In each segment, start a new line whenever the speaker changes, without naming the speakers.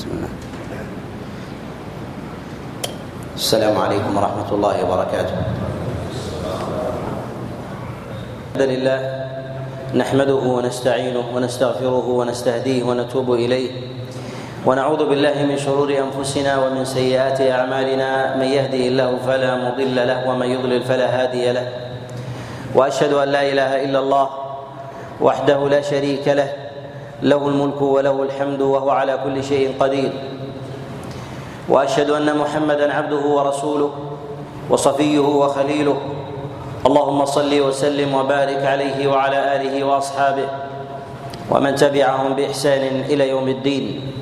بسم الله. السلام عليكم ورحمة الله وبركاته. الحمد لله نحمده ونستعينه ونستغفره ونستهديه ونتوب إليه. ونعوذ بالله من شرور أنفسنا ومن سيئات أعمالنا. من يهده الله فلا مضل له ومن يضلل فلا هادي له. وأشهد أن لا إله إلا الله وحده لا شريك له. له الملك وله الحمد وهو على كل شيء قدير. وأشهد أن محمدا عبده ورسوله وصفيه وخليله. اللهم صل وسلم وبارك عليه وعلى آله وأصحابه ومن تبعهم بإحسان إلى يوم الدين.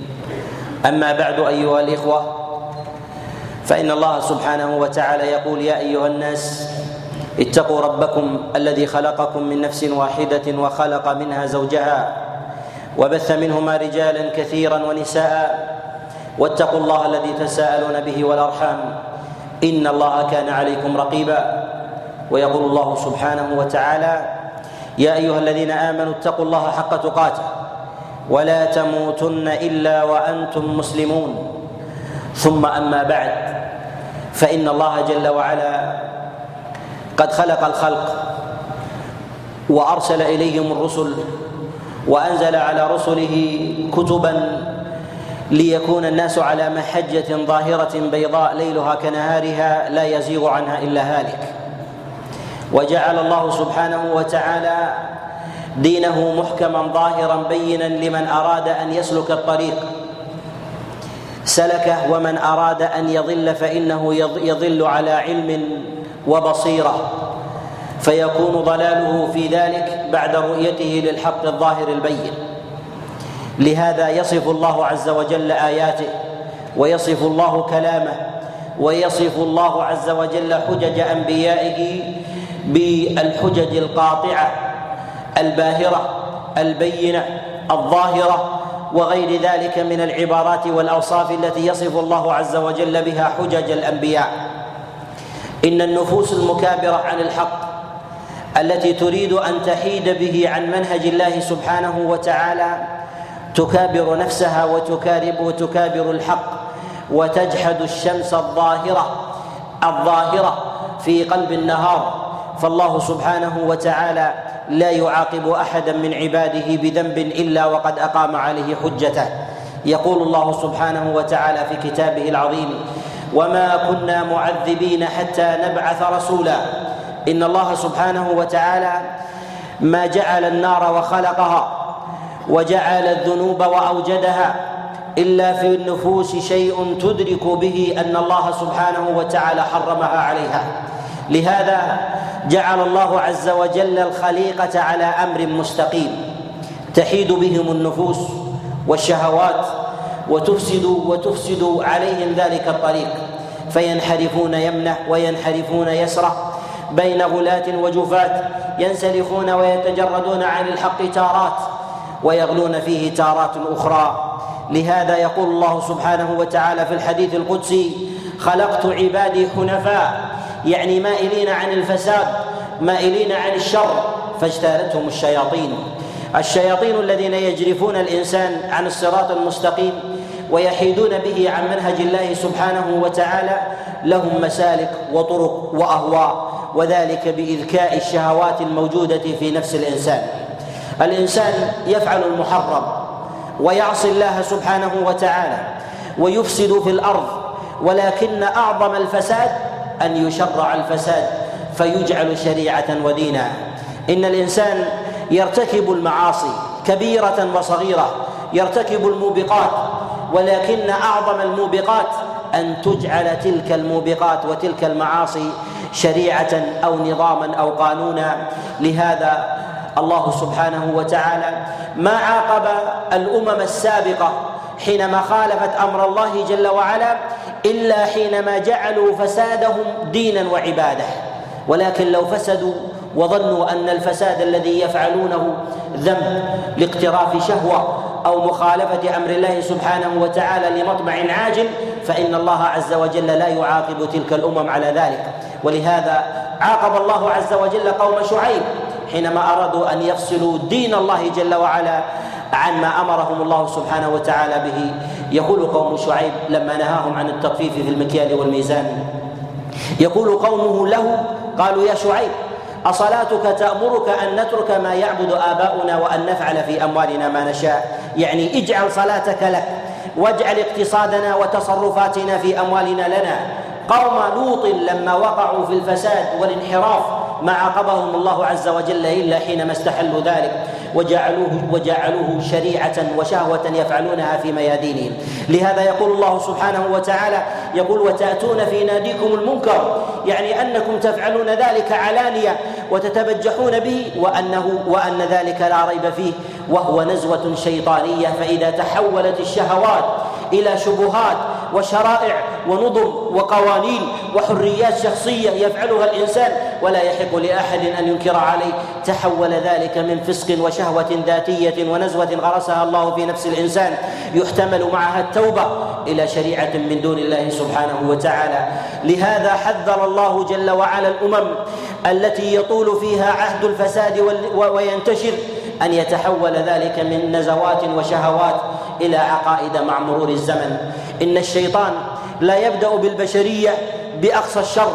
أما بعد أيها الإخوة فإن الله سبحانه وتعالى يقول يا أيها الناس اتقوا ربكم الذي خلقكم من نفس واحدة وخلق منها زوجها وبث منهما رجالا كثيرا ونساء. واتقوا الله الذي تساءلون به والأرحام. إن الله كان عليكم رقيبا. ويقول الله سبحانه وتعالى يا أيها الذين آمنوا اتقوا الله حق تقاته. ولا تموتن إلا وأنتم مسلمون. ثم أما بعد فإن الله جل وعلا قد خلق الخلق وأرسل إليهم الرسل وأنزل على رسله كتبا ليكون الناس على محجة ظاهرة بيضاء ليلها كنهارها لا يزيغ عنها إلا هالك. وجعل الله سبحانه وتعالى دينه محكما ظاهرا بينا لمن أراد أن يسلك الطريق. سلكه ومن أراد أن يضل فإنه يضل على علم وبصيرة. فيكون ضلاله في ذلك بعد رؤيته للحق الظاهر البين. لهذا يصف الله عز وجل آياته ويصف الله كلامه ويصف الله عز وجل حجج أنبيائه بالحجج القاطعة الباهرة البينة الظاهرة وغير ذلك من العبارات والأوصاف التي يصف الله عز وجل بها حجج الأنبياء. إن النفوس المكابرة عن الحق التي تريد أن تحيد به عن منهج الله سبحانه وتعالى تكابر نفسها وتكارب وتكابر الحق وتجحد الشمس الظاهرة الظاهرة في قلب النهار. فالله سبحانه وتعالى لا يعاقب أحدا من عباده بذنب إلا وقد أقام عليه حجته. يقول الله سبحانه وتعالى في كتابه العظيم وما كنا معذبين حتى نبعث رسولا إن الله سبحانه وتعالى ما جعل النار وخلقها وجعل الذنوب وأوجدها إلا في النفوس شيء تدرك به أن الله سبحانه وتعالى حرمها عليها. لهذا جعل الله عز وجل الخليقة على أمر مستقيم. تحيد بهم النفوس والشهوات وتفسد وتفسد عليهم ذلك الطريق. فينحرفون يمنة وينحرفون يسرة بين غلاة وجفاة ينسلخون ويتجردون عن الحق تارات ويغلون فيه تارات أخرى. لهذا يقول الله سبحانه وتعالى في الحديث القدسي خلقت عبادي حنفاء يعني مائلين عن الفساد مائلين عن الشر فاجتالتهم الشياطين. الشياطين الذين يجرفون الإنسان عن الصراط المستقيم ويحيدون به عن منهج الله سبحانه وتعالى لهم مسالك وطرق وأهواء. وذلك بإذكاء الشهوات الموجودة في نفس الإنسان. الإنسان يفعل المحرم ويعصي الله سبحانه وتعالى ويفسد في الأرض ولكن أعظم الفساد أن يشرع الفساد فيجعل شريعة ودينا. إن الإنسان يرتكب المعاصي كبيرة وصغيرة يرتكب الموبقات ولكن أعظم الموبقات أن تجعل تلك الموبقات وتلك المعاصي شريعة أو نظاما أو قانونا. لهذا الله سبحانه وتعالى ما عاقب الأمم السابقة حينما خالفت أمر الله جل وعلا إلا حينما جعلوا فسادهم دينا وعبادة. ولكن لو فسدوا وظنوا أن الفساد الذي يفعلونه ذنب لاقتراف شهوة أو مخالفة أمر الله سبحانه وتعالى لمطمع عاجل فإن الله عز وجل لا يعاقب تلك الأمم على ذلك. ولهذا عاقب الله عز وجل قوم شعيب حينما أرادوا أن يفصلوا دين الله جل وعلا عن ما أمرهم الله سبحانه وتعالى به. يقول قوم شعيب لما نهاهم عن التطفيف في المكيال والميزان يقول قومه له قالوا يا شعيب أصلاتك تأمرك أن نترك ما يعبد آباؤنا وأن نفعل في أموالنا ما نشاء؟ يعني اجعل صلاتك لك واجعل اقتصادنا وتصرفاتنا في أموالنا لنا. قوم لوط لما وقعوا في الفساد والانحراف ما عاقبهم الله عز وجل إلا حينما استحلوا ذلك وجعلوه وجعلوه شريعة وشهوة يفعلونها في ميادينهم لهذا يقول الله سبحانه وتعالى يقول وتأتون في ناديكم المنكر يعني أنكم تفعلون ذلك علانية وتتبجحون به وأنه وأن ذلك لا ريب فيه وهو نزوة شيطانية. فإذا تحولت الشهوات إلى شبهات وشرائع ونظم وقوانين وحريات شخصية يفعلها الإنسان ولا يحق لأحد أن ينكر عليه. تحول ذلك من فسق وشهوة ذاتية ونزوة غرسها الله في نفس الإنسان. يحتمل معها التوبة إلى شريعة من دون الله سبحانه وتعالى. لهذا حذر الله جل وعلا الأمم التي يطول فيها عهد الفساد وينتشر أن يتحول ذلك من نزوات وشهوات إلى عقائد مع مرور الزمن. إن الشيطان لا يبدأ بالبشرية بأقصى الشر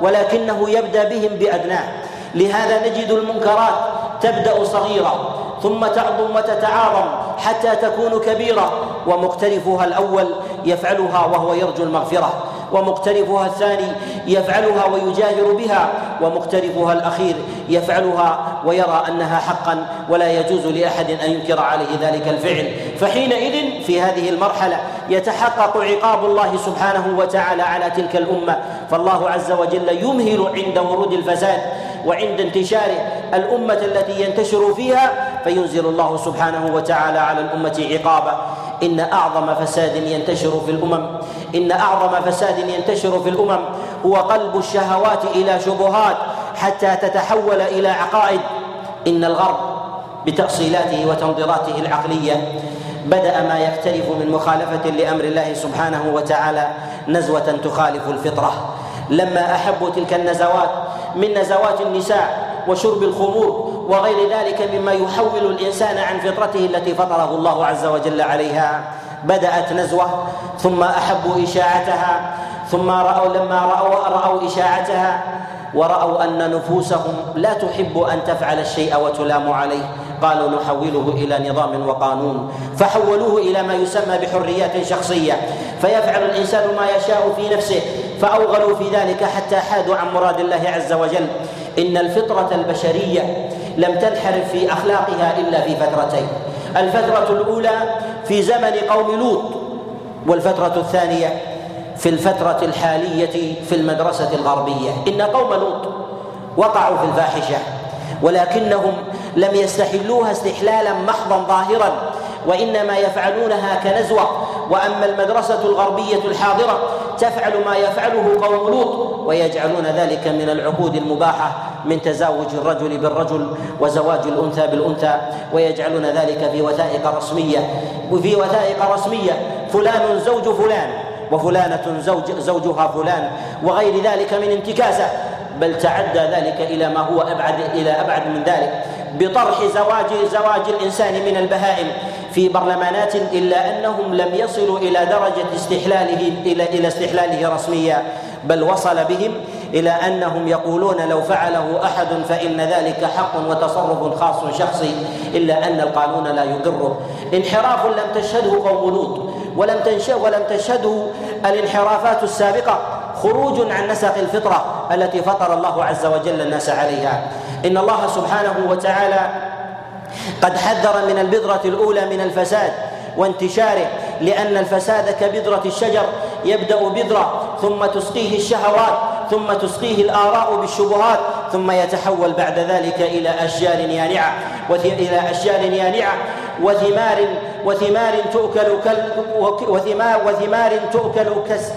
ولكنه يبدأ بهم بأدناه لهذا نجد المنكرات تبدأ صغيرة ثم تعظم وتتعاظم حتى تكون كبيرة ومقترفها الأول يفعلها وهو يرجو المغفرة. ومقترفها الثاني يفعلها ويجاهر بها ومقترفها الأخير يفعلها ويرى أنها حقا ولا يجوز لأحد أن ينكر عليه ذلك الفعل. فحينئذ في هذه المرحلة يتحقق عقاب الله سبحانه وتعالى على تلك الأمة. فالله عز وجل يمهل عند ورود الفساد وعند انتشار الأمة التي ينتشر فيها فينزل الله سبحانه وتعالى على الأمة عقابا. إن أعظم فساد ينتشر في الأمم إن أعظم فساد ينتشر في الأمم هو قلب الشهوات إلى شبهات حتى تتحول إلى عقائد. إن الغرب بتأصيلاته وتنظيراته العقلية بدأ ما يختلف من مخالفة لأمر الله سبحانه وتعالى نزوة تخالف الفطرة. لما احبوا تلك النزوات من نزوات النساء وشرب الخمور وغير ذلك مما يحول الإنسان عن فطرته التي فطره الله عز وجل عليها بدأت نزوة ثم أحبوا إشاعتها ثم رأوا لما رأوا رأوا إشاعتها ورأوا أن نفوسهم لا تحب أن تفعل الشيء وتلام عليه. قالوا نحوله إلى نظام وقانون. فحولوه إلى ما يسمى بحريات شخصية. فيفعل الإنسان ما يشاء في نفسه. فأوغلوا في ذلك حتى حادوا عن مراد الله عز وجل. إن الفطرة البشرية لم تنحرف في أخلاقها إلا في فترتين. الفترة الأولى في زمن قوم لوط والفترة الثانية في الفترة الحالية في المدرسة الغربية. إن قوم لوط وقعوا في الفاحشة ولكنهم لم يستحلوها استحلالا محضا ظاهرا وإنما يفعلونها كنزوة. وأما المدرسة الغربية الحاضرة تفعل ما يفعله قوم لوط ويجعلون ذلك من العقود المباحة من تزاوج الرجل بالرجل وزواج الأنثى بالأنثى ويجعلون ذلك في وثائق رسمية. وفي وثائق رسمية فلان زوج فلان وفلانة زوج زوجها فلان وغير ذلك من انتكاسة. بل تعدى ذلك إلى ما هو أبعد إلى أبعد من ذلك. بطرح زواج زواج الإنسان من البهائم. في برلمانات إلا أنهم لم يصلوا إلى درجة استحلاله إلى إلى استحلاله رسميا بل وصل بهم إلى أنهم يقولون لو فعله أحد فإن ذلك حق وتصرف خاص شخصي إلا أن القانون لا يقره. انحراف لم تشهده قوم لوط ولم ولم تشهده الانحرافات السابقة خروج عن نسق الفطرة التي فطر الله عز وجل الناس عليها. إن الله سبحانه وتعالى قد حذر من البذرة الأولى من الفساد وانتشاره لأن الفساد كبذرة الشجر يبدأ بذرة ثم تسقيه الشهوات ثم تسقيه الآراء بالشبهات ثم يتحول بعد ذلك إلى أشجار يانعة إلى أشجار يانعة وثمار وثمار تؤكل وثمار وثمار تؤكل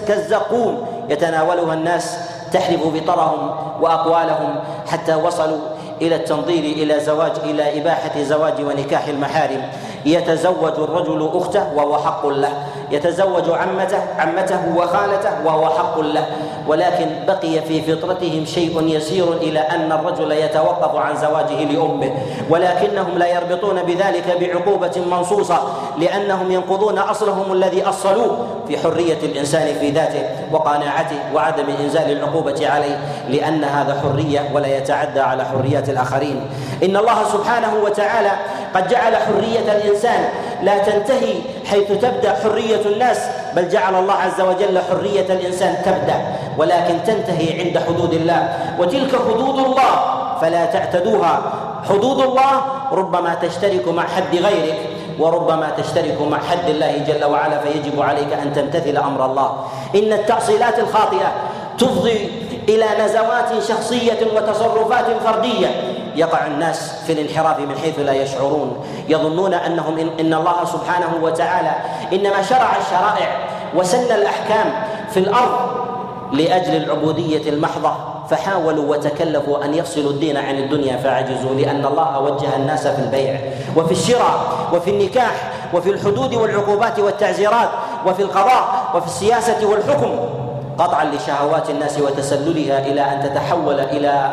كالزقوم. يتناولها الناس تحلف بطرهم وأقوالهم حتى وصلوا إلى التنظير إلى زواج إلى إباحة زواج ونكاح المحارم. يتزوج الرجل أخته وهو حق له. يتزوج عمته عمته وخالته وهو حق له. ولكن بقي في فطرتهم شيء يسير إلى أن الرجل يتوقف عن زواجه لأمه. ولكنهم لا يربطون بذلك بعقوبة منصوصة لأنهم ينقضون أصلهم الذي أصلوه في حرية الإنسان في ذاته وقناعته وعدم إنزال العقوبة عليه لأن هذا حرية ولا يتعدى على حريات الآخرين. إن الله سبحانه وتعالى قد جعل حرية الإنسان لا تنتهي حيث تبدأ حرية الناس بل جعل الله عز وجل حرية الإنسان تبدأ ولكن تنتهي عند حدود الله. وتلك حدود الله فلا تعتدوها. حدود الله ربما تشترك مع حد غيرك وربما تشترك مع حد الله جل وعلا فيجب عليك أن تمتثل أمر الله. إن التاصيلات الخاطئة تفضي إلى نزوات شخصية وتصرفات فردية. يقع الناس في الانحراف من حيث لا يشعرون. يظنون أنهم ان الله سبحانه وتعالى إنما شرع الشرائع وسن الأحكام في الأرض لأجل العبودية المحضة فحاولوا وتكلفوا أن يفصلوا الدين عن الدنيا فعجزوا لأن الله وجه الناس في البيع وفي الشراء وفي النكاح وفي الحدود والعقوبات والتعزيرات وفي القضاء وفي السياسة والحكم. قطعا لشهوات الناس وتسللها إلى أن تتحول إلى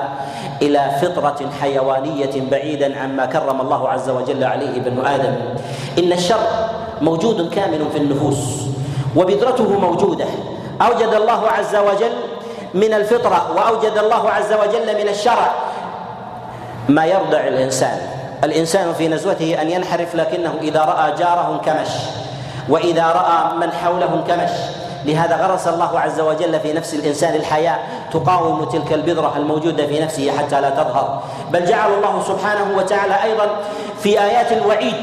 إلى فطرة حيوانية بعيدا عما كرم الله عز وجل عليه بنو آدم. إن الشر موجود كامل في النفوس وبذرته موجودة. أوجد الله عز وجل من الفطرة وأوجد الله عز وجل من الشرع. ما يردع الإنسان؟ الإنسان في نزوته أن ينحرف لكنه إذا رأى جاره انكمش وإذا رأى من حوله انكمش لهذا غرس الله عز وجل في نفس الإنسان الحياء تقاوم تلك البذرة الموجودة في نفسه حتى لا تظهر. بل جعل الله سبحانه وتعالى أيضا في آيات الوعيد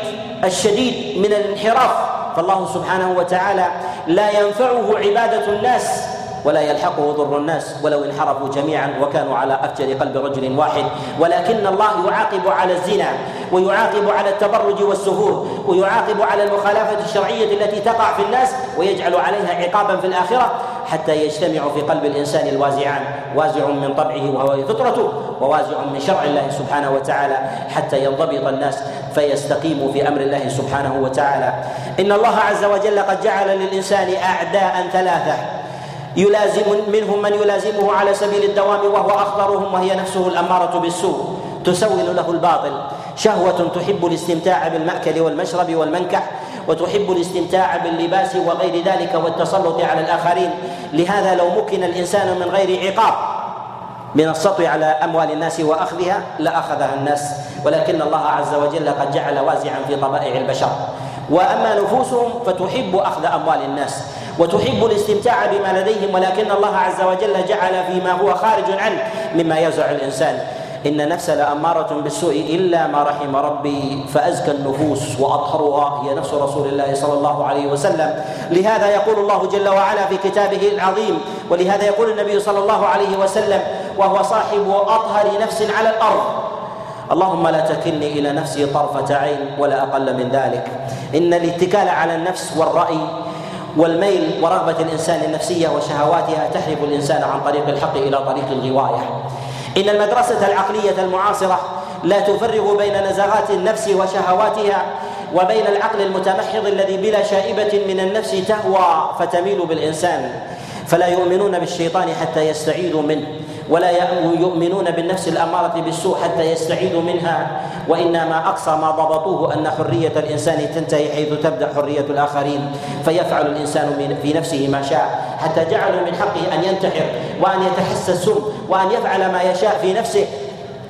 الشديد من الانحراف. فالله سبحانه وتعالى لا ينفعه عبادة الناس ولا يلحقه ضر الناس ولو انحرفوا جميعا وكانوا على أفجر قلب رجل واحد. ولكن الله يعاقب على الزنا ويعاقب على التبرج والسفور ويعاقب على المخالفة الشرعية التي تقع في الناس ويجعل عليها عقابا في الآخرة حتى يجتمع في قلب الإنسان الوازعان وازع من طبعه وهو فطرته ووازع من شرع الله سبحانه وتعالى حتى ينضبط الناس فيستقيموا في أمر الله سبحانه وتعالى. إن الله عز وجل قد جعل للإنسان اعداء ثلاثة. يلازم منهم من يلازمه على سبيل الدوام وهو اخطرهم وهي نفسه الأمارة بالسوء. تسول له الباطل. شهوة تحب الاستمتاع بالمأكل والمشرب والمنكح وتحب الاستمتاع باللباس وغير ذلك والتسلط على الآخرين. لهذا لو مكن الإنسان من غير عقاب من السطو على أموال الناس وأخذها لأخذها الناس. ولكن الله عز وجل قد جعل وازعا في طبائع البشر. وأما نفوسهم فتحب أخذ أموال الناس. وتحب الاستمتاع بما لديهم ولكن الله عز وجل جعل فيما هو خارج عنه مما يزع الإنسان. إن النفس لأمارة بالسوء إلا ما رحم ربي فأزكى النفوس وأطهرها هي نفس رسول الله صلى الله عليه وسلم. لهذا يقول الله جل وعلا في كتابه العظيم ولهذا يقول النبي صلى الله عليه وسلم وهو صاحب أطهر نفس على الأرض. اللهم لا تكلني إلى نفسي طرفة عين ولا أقل من ذلك. إن الاتكال على النفس والرأي والميل ورغبة الإنسان النفسيه وشهواتها تحرف الإنسان عن طريق الحق إلى طريق الغواية. إن المدرسة العقلية المعاصرة لا تفرق بين نزغات النفس وشهواتها وبين العقل المتمحض الذي بلا شائبة من النفس تهوى فتميل بالإنسان. فلا يؤمنون بالشيطان حتى يستعيذوا منه. ولا يؤمنون بالنفس الأمارة بالسوء حتى يستعيذوا منها. وإنما أقصى ما ضبطوه أن حرية الإنسان تنتهي حيث تبدأ حرية الآخرين. فيفعل الإنسان في نفسه ما شاء. حتى جعلوا من حقه أن ينتحر وأن يتحسى السم وأن يفعل ما يشاء في نفسه.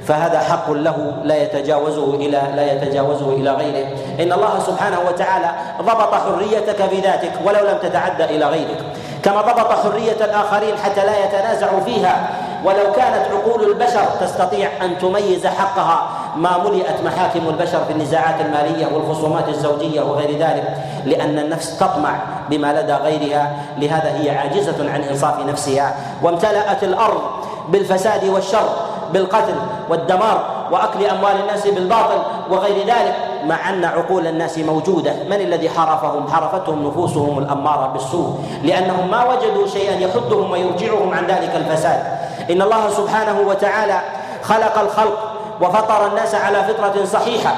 فهذا حق له لا يتجاوزه إلى لا يتجاوزه إلى غيره. إن الله سبحانه وتعالى ضبط حريتك بذاتك ولو لم تتعدى إلى غيرك. كما ضبط حرية الآخرين حتى لا يتنازعوا فيها. ولو كانت عقول البشر تستطيع أن تميز حقها ما ملئت محاكم البشر في النزاعات المالية والخصومات الزوجية وغير ذلك لأن النفس تطمع بما لدى غيرها. لهذا هي عاجزة عن إنصاف نفسها. وامتلأت الأرض بالفساد والشر بالقتل والدمار وأكل أموال الناس بالباطل وغير ذلك مع أن عقول الناس موجودة. من الذي حرفهم؟ حرفتهم نفوسهم الأمارة بالسوء لأنهم ما وجدوا شيئا يحدهم ويرجعهم عن ذلك الفساد. إن الله سبحانه وتعالى خلق الخلق وفطر الناس على فطرة صحيحة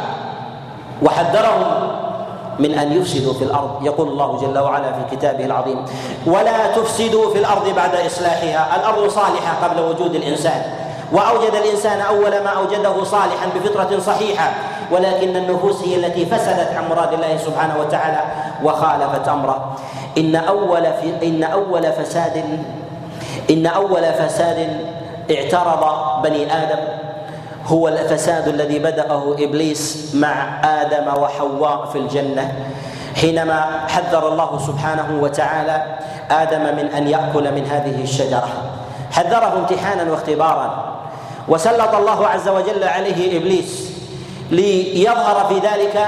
وحذرهم من أن يفسدوا في الأرض. يقول الله جل وعلا في كتابه العظيم ولا تفسدوا في الأرض بعد إصلاحها الأرض صالحة قبل وجود الإنسان. وأوجد الإنسان أول ما أوجده صالحا بفطرة صحيحة ولكن النفوس هي التي فسدت عن مراد الله سبحانه وتعالى وخالفت أمره. إن أول في إن أول فساد إن أول فساد اعترض بني آدم هو الفساد الذي بدأه إبليس مع آدم وحواء في الجنة. حينما حذر الله سبحانه وتعالى آدم من أن يأكل من هذه الشجرة. حذره امتحانا واختبارا. وسلط الله عز وجل عليه إبليس ليظهر في ذلك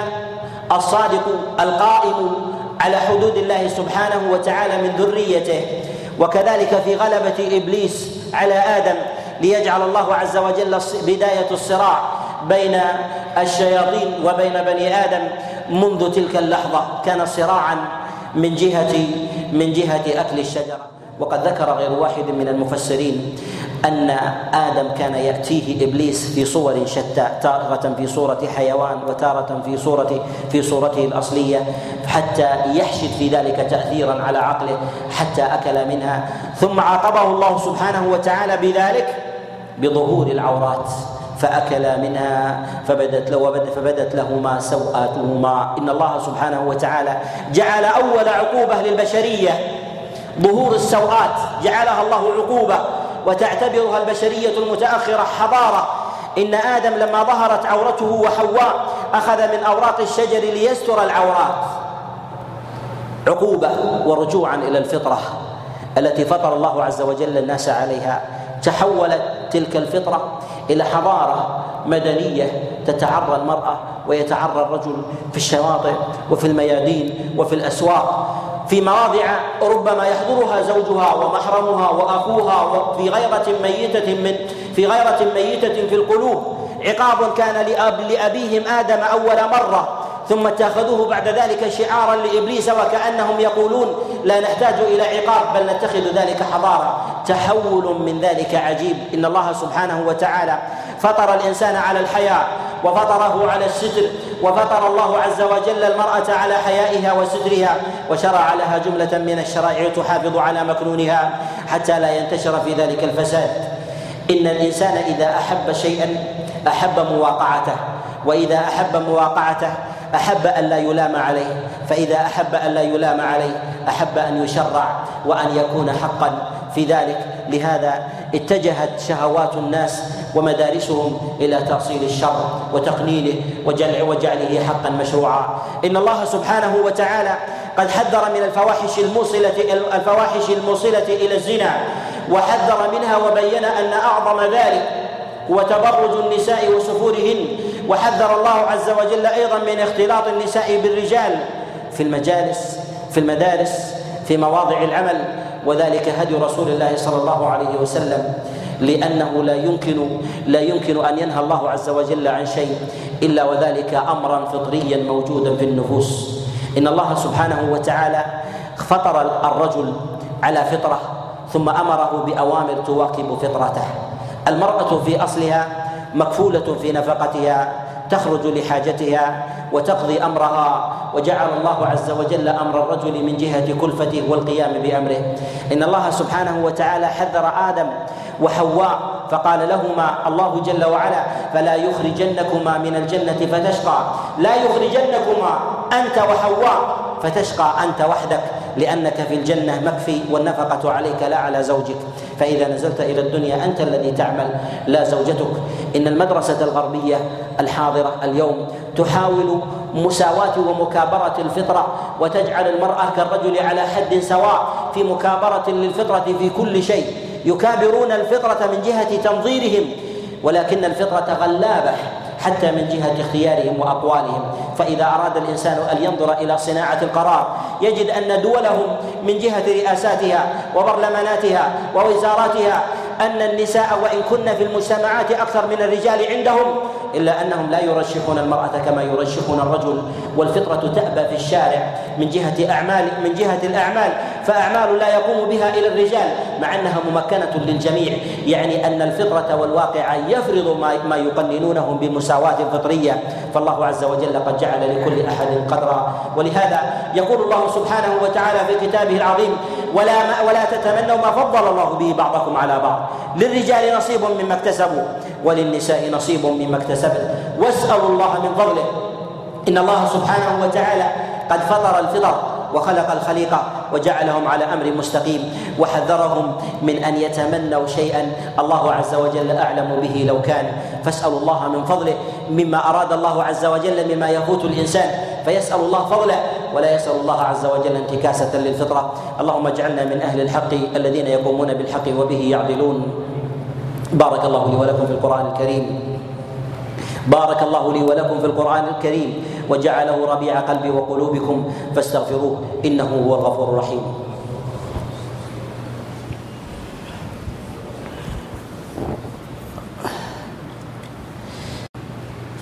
الصادق القائم على حدود الله سبحانه وتعالى من ذريته. وكذلك في غلبة إبليس على آدم ليجعل الله عز وجل بداية الصراع بين الشياطين وبين بني آدم منذ تلك اللحظة. كان صراعا من جهه من جهة أكل الشجرة. وقد ذكر غير واحد من المفسرين أن آدم كان يأتيه إبليس في صور شتى تارة في صورة حيوان وتارة في صورة في صورته الأصلية حتى يحشد في ذلك تاثيرا على عقله حتى أكل منها. ثم عاقبه الله سبحانه وتعالى بذلك بظهور العورات فأكلا منها فبدت له فبدت لهما سوآتهما إن الله سبحانه وتعالى جعل أول عقوبة للبشرية ظهور السوآت جعلها الله عقوبة. وتعتبرها البشرية المتأخرة حضارة. إن آدم لما ظهرت عورته وحواء أخذ من أوراق الشجر ليستر العورات. عقوبة ورجوعا إلى الفطرة التي فطر الله عز وجل الناس عليها. تحولت تلك الفطرة إلى حضارة مدنية تتعرى المرأة ويتعرى الرجل في الشواطئ وفي الميادين وفي الأسواق. في مواضع ربما يحضرها زوجها ومحرمها وأخوها في غيرة ميتة من في غيرة ميتة في القلوب. عقاب كان لأب لأبيهم آدم أول مرة ثم اتخذوه بعد ذلك شعارا لإبليس وكأنهم يقولون لا نحتاج إلى عقاب بل نتخذ ذلك حضارة. تحول من ذلك عجيب. إن الله سبحانه وتعالى فطر الإنسان على الحياء وفطره على الستر وفطر الله عز وجل المرأة على حيائها وسترها وشرع لها جملة من الشرائع تحافظ على مكنونها حتى لا ينتشر في ذلك الفساد. إن الإنسان إذا أحب شيئا أحب مواقعته وإذا أحب مواقعته أحب أن لا يلام عليه فإذا أحب أن لا يلام عليه أحب أن يشرع وأن يكون حقا. في ذلك. لهذا اتجهت شهوات الناس ومدارسهم إلى تأصيل الشر وتقنينه وجعل وجعله حقا مشروعا. إن الله سبحانه وتعالى قد حذر من الفواحش الموصلة الفواحش الموصلة إلى الزنا وحذر منها وبين أن أعظم ذلك هو تبرج النساء وسفورهن. وحذر الله عز وجل أيضا من اختلاط النساء بالرجال في المجالس في المدارس في مواضع العمل. وذلك هدي رسول الله صلى الله عليه وسلم لأنه لا يمكن لا يمكن أن ينهى الله عز وجل عن شيء إلا وذلك أمرا فطريا موجودا في النفوس. إن الله سبحانه وتعالى فطر الرجل على فطرة ثم أمره بأوامر تواكب فطرته. المرأة في أصلها مكفولة في نفقتها تخرج لحاجتها وتقضي أمرها وجعل الله عز وجل أمر الرجل من جهة كلفته والقيام بأمره. إن الله سبحانه وتعالى حذر آدم وحواء فقال لهما الله جل وعلا فلا يخرجنكما من الجنة فتشقى لا يخرجنكما أنت وحواء فتشقى أنت وحدك. لأنك في الجنة مكفي والنفقة عليك لا على زوجك. فإذا نزلت إلى الدنيا أنت الذي تعمل لا زوجتك. إن المدرسة الغربية الحاضرة اليوم تحاول مساواة ومكابرة الفطرة وتجعل المرأة كالرجل على حد سواء في مكابرة للفطرة في كل شيء. يكابرون الفطرة من جهة تنظيرهم ولكن الفطرة غلابة. حتى من جهة اختيارهم وأقوالهم. فإذا أراد الإنسان أن ينظر إلى صناعة القرار يجد أن دولهم من جهة رئاساتها وبرلماناتها ووزاراتها أن النساء وإن كن في المجتمعات أكثر من الرجال عندهم إلا أنهم لا يرشحون المرأة كما يرشحون الرجل. والفطرة تأبى في الشارع من جهة اعمال من جهة الأعمال. فأعمال لا يقوم بها إلى الرجال مع أنها ممكنة للجميع. يعني أن الفطرة والواقع يفرض ما ما يقننونهم بمساواة فطرية. فالله عز وجل قد جعل لكل أحد قدرا. ولهذا يقول الله سبحانه وتعالى في كتابه العظيم ولا ما ولا تتمنوا ما فضل الله به بعضكم على بعض. للرجال نصيب مما اكتسبوا وللنساء نصيب مما اكتسبن. واسألوا الله من فضله. إن الله سبحانه وتعالى قد فطر الفطر وخلق الخليقة وجعلهم على أمر مستقيم وحذرهم من أن يتمنوا شيئا. الله عز وجل أعلم به لو كان. فاسألوا الله من فضله مما أراد الله عز وجل مما يفوت الإنسان. فيسأل الله فضله ولا يسأل الله عز وجل انتكاسة للفطرة. اللهم اجعلنا من أهل الحق الذين يقومون بالحق وبه يعدلون. بارك الله لي ولكم في القرآن الكريم. بارك الله لي ولكم في القرآن الكريم. وجعله ربيع قلبي وقلوبكم فاستغفروه إنه هو الغفور الرحيم.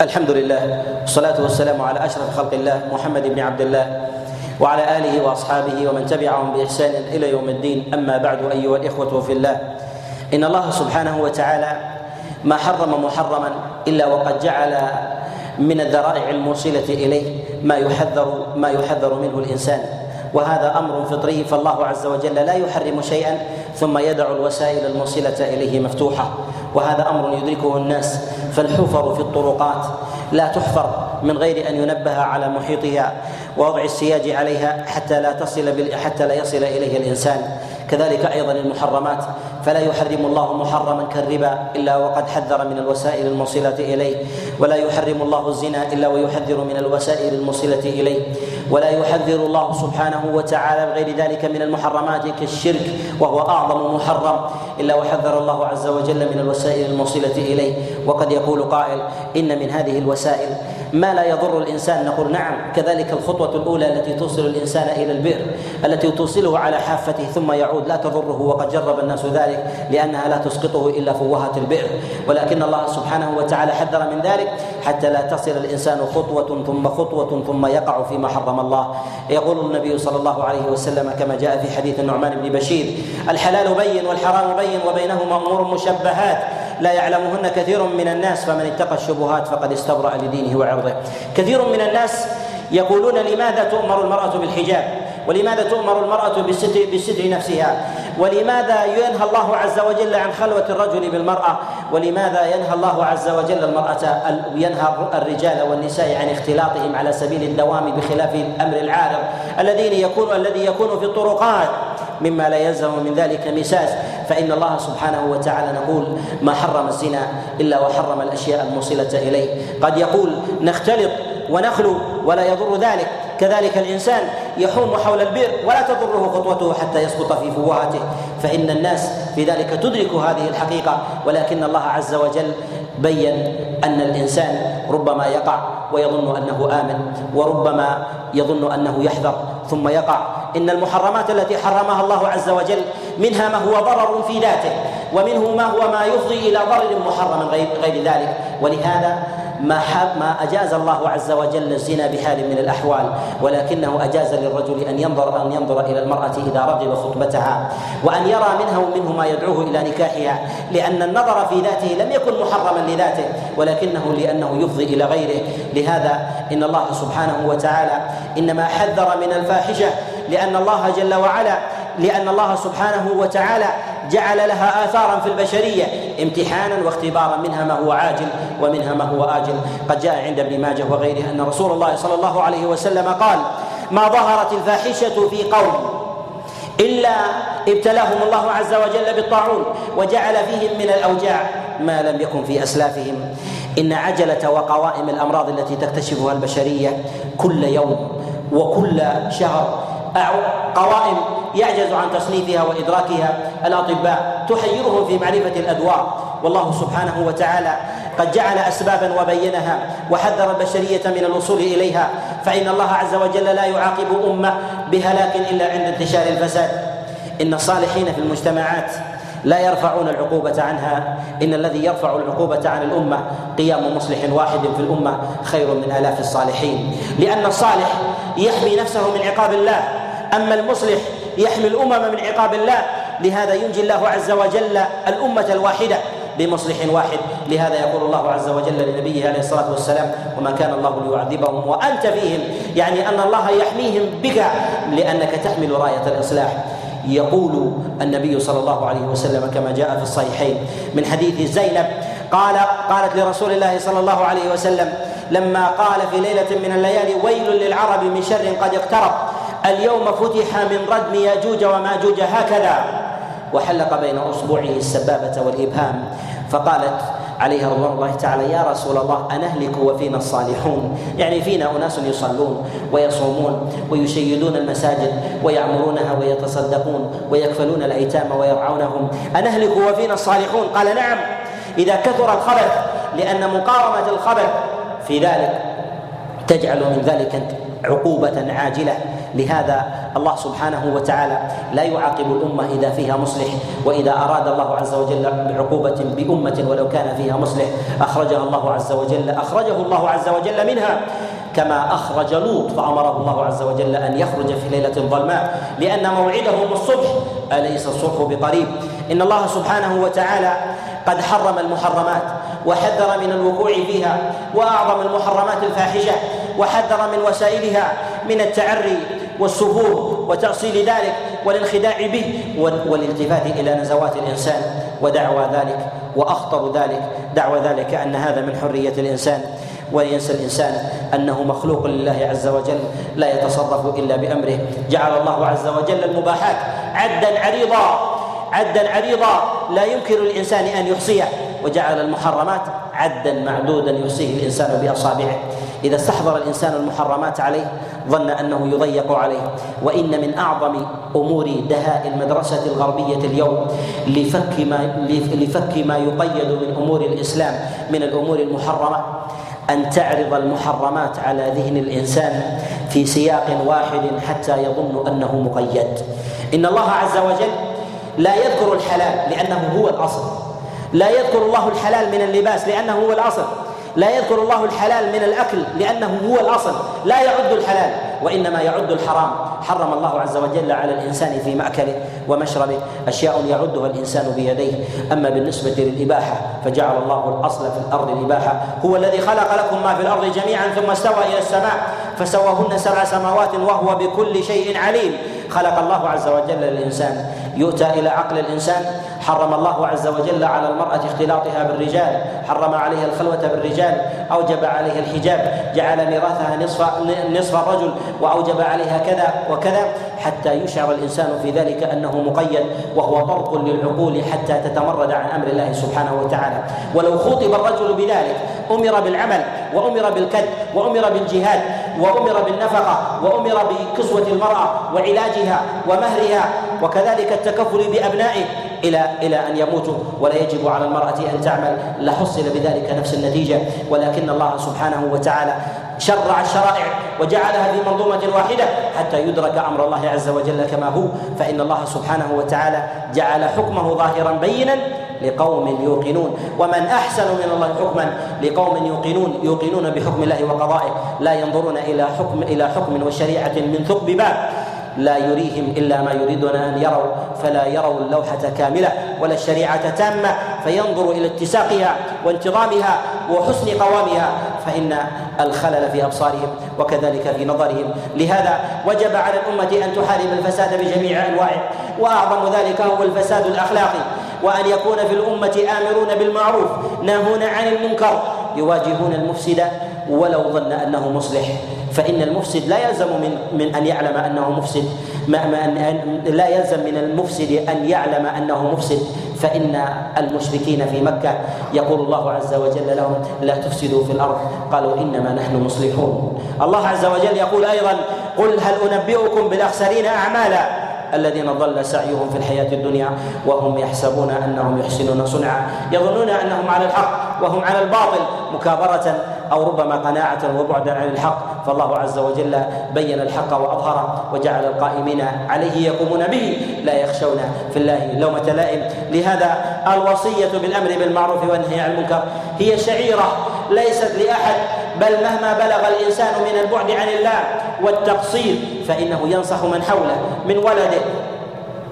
الحمد لله والصلاة والسلام على أشرف خلق الله محمد بن عبد الله وعلى آله وأصحابه ومن تبعهم بإحسان إلى يوم الدين. أما بعد أيها الإخوة في الله إن الله سبحانه وتعالى ما حرم محرما إلا وقد جعل من الذرائع الموصلة إليه ما يحذر ما يحذر منه الإنسان. وهذا أمر فطري فالله عز وجل لا يحرم شيئا ثم يدع الوسائل الموصلة إليه مفتوحة. وهذا أمر يدركه الناس فالحفر في الطرقات لا تحفر من غير أن ينبه على محيطها ووضع السياج عليها حتى لا تصل حتى لا يصل إليه الإنسان. كذلك أيضا المحرمات فلا يحرم الله محرما كالربا إلا وقد حذر من الوسائل الموصله إليه. ولا يحرم الله الزنا إلا ويحذر من الوسائل الموصله إليه. ولا يحذر الله سبحانه وتعالى بغير ذلك من المحرمات كالشرك وهو أعظم محرم إلا وحذر الله عز وجل من الوسائل الموصله إليه. وقد يقول قائل إن من هذه الوسائل ما لا يضر الإنسان؟ نقول نعم. كذلك الخطوة الأولى التي توصل الإنسان إلى البئر التي توصله على حافته ثم يعود لا تضره وقد جرب الناس ذلك لأنها لا تسقطه إلا فوهة البئر. ولكن الله سبحانه وتعالى حذر من ذلك حتى لا تصل الإنسان خطوة ثم خطوة ثم يقع فيما حرم الله. يقول النبي صلى الله عليه وسلم كما جاء في حديث النعمان بن بشير الحلال بين والحرام بين وبينهما أمور مشبهات. لا يعلمهن كثير من الناس فمن اتقى الشبهات فقد استبرأ لدينه وعرضه. كثير من الناس يقولون لماذا تؤمر المرأة بالحجاب؟ ولماذا تؤمر المرأة بالستر نفسها؟ ولماذا ينهى الله عز وجل عن خلوة الرجل بالمرأة؟ ولماذا ينهى الله عز وجل المرأة ينهى الرجال والنساء عن اختلاطهم على سبيل الدوام بخلاف الأمر العارض الذين يكون الذي يكون في الطرقات؟ مما لا يلزم من ذلك مساس. فإن الله سبحانه وتعالى نقول ما حرم الزنا إلا وحرم الأشياء الموصلة إليه. قد يقول نختلط ونخلو ولا يضر ذلك. كذلك الإنسان يحوم حول البئر ولا تضره خطوته حتى يسقط في فوهته فإن الناس في ذلك تدرك هذه الحقيقة. ولكن الله عز وجل بين أن الإنسان ربما يقع ويظن أنه آمن وربما يظن أنه يحذر ثم يقع. إن المحرمات التي حرمها الله عز وجل منها ما هو ضرر في ذاته ومنه ما هو ما يفضي إلى ضرر محرم غير ذلك. ولهذا ما ما أجاز الله عز وجل الزنا بحال من الأحوال ولكنه أجاز للرجل أن ينظر أن ينظر إلى المرأة إذا رغب خطبتها وأن يرى منها ومنه ما يدعوه إلى نكاحها لأن النظر في ذاته لم يكن محرما لذاته ولكنه لأنه يفضي إلى غيره. لهذا إن الله سبحانه وتعالى إنما حذر من الفاحشة لأن الله جل وعلا لأن الله سبحانه وتعالى جعل لها آثارا في البشرية امتحانا واختبارا منها ما هو عاجل ومنها ما هو آجل. قد جاء عند ابن ماجه وغيره أن رسول الله صلى الله عليه وسلم قال ما ظهرت الفاحشة في قوم إلا ابتلاهم الله عز وجل بالطاعون وجعل فيهم من الأوجاع ما لم يكن في أسلافهم. إن عجلة وقوائم الأمراض التي تكتشفها البشرية كل يوم وكل شهر قوائم يعجز عن تصنيفها وإدراكها الأطباء تحيرهم في معرفة الادواء والله سبحانه وتعالى قد جعل اسبابا وبينها وحذر البشرية من الوصول إليها. فإن الله عز وجل لا يعاقب أمة بهلاك إلا عند انتشار الفساد. إن الصالحين في المجتمعات لا يرفعون العقوبة عنها. إن الذي يرفع العقوبة عن الأمة قيام مصلح واحد في الأمة خير من آلاف الصالحين. لأن الصالح يحمي نفسه من عقاب الله. أما المصلح يحمي الأمم من عقاب الله. لهذا ينجي الله عز وجل الأمة الواحدة بمصلح واحد. لهذا يقول الله عز وجل لنبيه عليه الصلاة والسلام وما كان الله ليعذبهم وأنت فيهم. يعني أن الله يحميهم بك لأنك تحمل راية الإصلاح. يقول النبي صلى الله عليه وسلم كما جاء في الصحيحين من حديث زينب قال قالت لرسول الله صلى الله عليه وسلم لما قال في ليلة من الليالي ويل للعرب من شر قد اقترب. اليوم فتح من ردم ياجوج وماجوج هكذا. وحلق بين أصبعه السبابة والإبهام. فقالت عليها رضوان الله تعالى يا رسول الله أنهلك وفينا الصالحون. يعني فينا أناس يصلون ويصومون ويشيدون المساجد ويعمرونها ويتصدقون ويكفلون الأيتام ويرعونهم. أنهلك وفينا الصالحون؟ قال نعم. إذا كثر الخبث لأن مقاومة الخبث في ذلك تجعل من ذلك عقوبة عاجلة. لهذا الله سبحانه وتعالى لا يعاقب الأمة إذا فيها مصلح وإذا أراد الله عز وجل بعقوبة بأمة ولو كان فيها مصلح أخرجها الله عز وجل أخرجه الله عز وجل منها. كما أخرج لوط فأمره الله عز وجل أن يخرج في ليلة ظلماء لأن موعدهم الصبح أليس الصبح بقريب؟ إن الله سبحانه وتعالى قد حرم المحرمات وحذر من الوقوع فيها وأعظم المحرمات الفاحشة وحذر من وسائلها من التعري والسفور وتأصيل ذلك والانخداع به والالتفات إلى نزوات الإنسان ودعوى ذلك وأخطر ذلك دعوى ذلك أن هذا من حرية الإنسان وينسى الإنسان أنه مخلوق لله عز وجل لا يتصرف إلا بأمره جعل الله عز وجل المباحات عدا عريضا عدا عريضا لا يمكن للإنسان أن يحصيه. وجعل المحرمات عدا معدودا يحصيه الإنسان بأصابعه. إذا استحضر الإنسان المحرمات عليه ظن أنه يضيق عليه. وإن من أعظم أمور دهاء المدرسة الغربية اليوم لفك ما لفك ما يقيد من أمور الإسلام من الأمور المحرمة أن تعرض المحرمات على ذهن الإنسان في سياق واحد حتى يظن أنه مقيد. إن الله عز وجل لا يذكر الحلال لأنه هو الأصل. لا يذكر الله الحلال من اللباس لأنه هو الأصل. لا يذكر الله الحلال من الأكل لأنه هو الأصل. لا يعد الحلال وإنما يعد الحرام. حرم الله عز وجل على الإنسان في مأكله ومشربه. أشياء يعدها الإنسان بيديه. أما بالنسبة للإباحة فجعل الله الأصل في الأرض الإباحة. هو الذي خلق لكم ما في الأرض جميعا ثم استوى إلى السماء. فسواهن سبع سماوات وهو بكل شيء عليم. خلق الله عز وجل الانسان يؤتى إلى عقل الإنسان. حرم الله عز وجل على المرأة اختلاطها بالرجال حرم عليها الخلوة بالرجال أوجب عليها الحجاب جعل ميراثها نصف نصف الرجل وأوجب عليها كذا وكذا حتى يشعر الإنسان في ذلك أنه مقيد وهو طرق للعقول حتى تتمرد عن أمر الله سبحانه وتعالى. ولو خوطب الرجل بذلك أمر بالعمل وأمر بالكد وأمر بالجهاد وأمر بالنفقة وأمر بكسوة المرأة وعلاجها ومهرها وكذلك التكفل بأبنائه إلى إلى أن يموتوا ولا يجب على المرأة أن تعمل. لحصل بذلك نفس النتيجة. ولكن الله سبحانه وتعالى شرع الشرائع وجعلها في منظومة واحدة حتى يدرك أمر الله عز وجل كما هو. فإن الله سبحانه وتعالى جعل حكمه ظاهرا بينا لقوم يوقنون. ومن أحسن من الله حكما لقوم يوقنون يوقنون بحكم الله وقضائه. لا ينظرون إلى حكم إلى حكم وشريعة من ثقب باب. لا يريهم إلا ما يريدون أن يروا فلا يروا اللوحة كاملة ولا الشريعة تامة فينظر إلى اتساقها وانتظامها وحسن قوامها فإن الخلل في أبصارهم وكذلك في نظرهم. لهذا وجب على الأمة أن تحارب الفساد بجميع أنواعه وأعظم ذلك هو الفساد الأخلاقي وأن يكون في الأمة آمرون بالمعروف ناهون عن المنكر يواجهون المفسد ولو ظن أنه مصلح. فإن المفسد لا يلزم من من أن يعلم أنه مفسد. ما ما أن لا يلزم من المفسد أن يعلم أنه مفسد. فإن المشركين في مكة يقول الله عز وجل لهم لا تفسدوا في الأرض. قالوا إنما نحن مصلحون. الله عز وجل يقول أيضا قل هل أنبئكم بالأخسرين أعمالا الذين ضل سعيهم في الحياة الدنيا وهم يحسبون أنهم يحسنون صنعا. يظنون أنهم على الحق. وهم على الباطل مكابرة أو ربما قناعة وبعدا عن الحق. فالله عز وجل بين الحق وأظهره وجعل القائمين عليه يقومون به. لا يخشون في الله لومة لائم. لهذا الوصية بالأمر بالمعروف والنهي عن المنكر هي شعيرة ليست لأحد بل مهما بلغ الإنسان من البعد عن الله والتقصير فإنه ينصح من حوله من ولده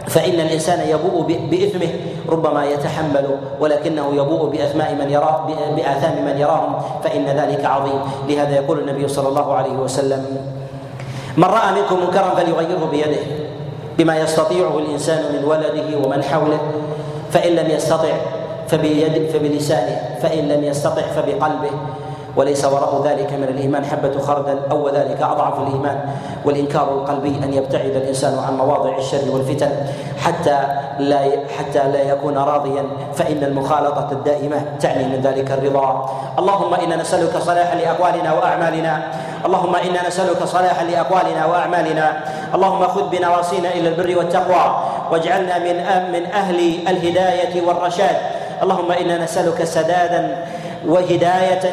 فإن الإنسان يبوء بإثمه ربما يتحمل ولكنه يبوء بأثماء من يراه بآثام من يراهم فإن ذلك عظيم. لهذا يقول النبي صلى الله عليه وسلم من رأى منكم منكرا فليغيره بيده بما يستطيعه الإنسان من ولده ومن حوله فإن لم يستطع فبيد فبلسانه فإن لم يستطع فبقلبه وليس وراء ذلك من الإيمان حبة خردل أو ذلك أضعف الإيمان والإنكار القلبي أن يبتعد الإنسان عن مواضع الشر والفتن حتى لا حتى لا يكون راضيا. فإن المخالطة الدائمة تعني من ذلك الرضا. اللهم إنا نسألك صلاحا لأقوالنا وأعمالنا. اللهم إنا نسألك صلاحا لأقوالنا وأعمالنا. اللهم خذ بنواصينا إلى البر والتقوى. واجعلنا من من أهل الهداية والرشاد. اللهم إنا نسألك سدادا وهداية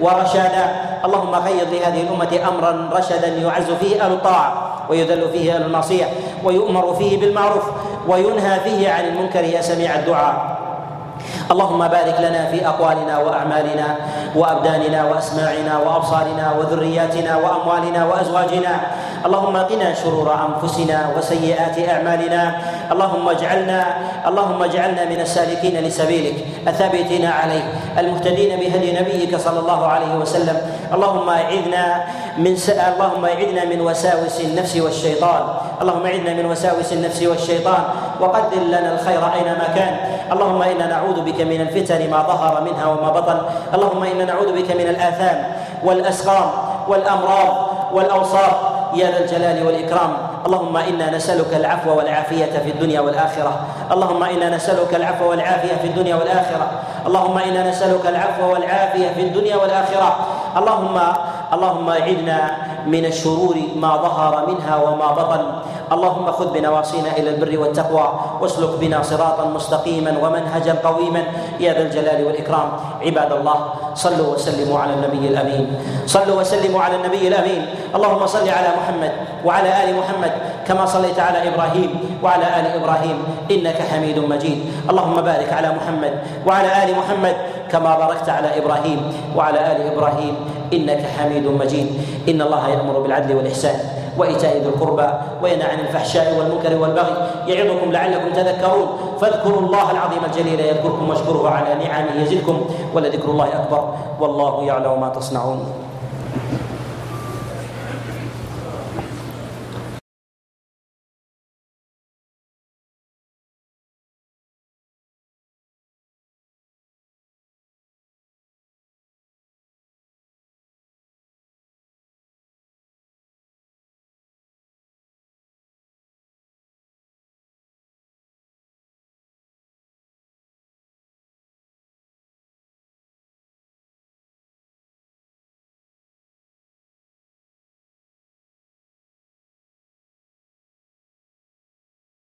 ورشادا. اللهم غير لهذه الأمة أمرا رشدا يعز فيه أهل الطاعة ويذل فيه أهل المعصية ويؤمر فيه بالمعروف وينهى فيه عن المنكر. يا سميع الدعاء. اللهم بارك لنا في أقوالنا وأعمالنا وأبداننا وأسماعنا وأبصارنا وذرياتنا وأموالنا وأزواجنا. اللهم قنا شرور أنفسنا وسيئات أعمالنا. اللهم اجعلنا اللهم اجعلنا من السالكين لسبيلك. الثابتين عليه المهتدين بهدي نبيك صلى الله عليه وسلم. اللهم أعذنا من س... اللهم أعذنا من وساوس النفس والشيطان. اللهم أعذنا من وساوس النفس والشيطان. وقدر لنا الخير أينما كان. اللهم إنا نعوذ بك من الفتن ما ظهر منها وما بطن. اللهم إنا نعوذ بك من الآثام والأسقام والأمراض والاوصاف يا ذا الجلال والإكرام. اللهم إنا نسألك العفو والعافية في الدنيا والآخرة. اللهم إنا نسألك العفو والعافية في الدنيا والآخرة. اللهم إنا نسألك العفو والعافية في الدنيا والآخرة. اللهم اللهم اعذنا من الشرور ما ظهر منها وما بطن. اللهم خذ بنواصينا إلى البر والتقوى واسلك بنا صراطا مستقيما ومنهجا قويما. يا ذا الجلال والإكرام. عباد الله صلوا وسلموا على النبي الأمين. صلوا وسلموا على النبي الأمين. اللهم صل على محمد وعلى آل محمد كما صليت على إبراهيم وعلى آل إبراهيم. إنك حميد مجيد. اللهم بارك على محمد وعلى آل محمد كما باركت على إبراهيم وعلى آل إبراهيم إنك حميد مجيد. إن الله يأمر بالعدل والإحسان وإيتاء ذي القربى وينهى عن الفحشاء والمنكر والبغي يعظكم لعلكم تذكرون. فاذكروا الله العظيم الجليل يذكركم واشكروه على نعمه يزدكم ولذكر الله أكبر. والله يعلم ما تصنعون.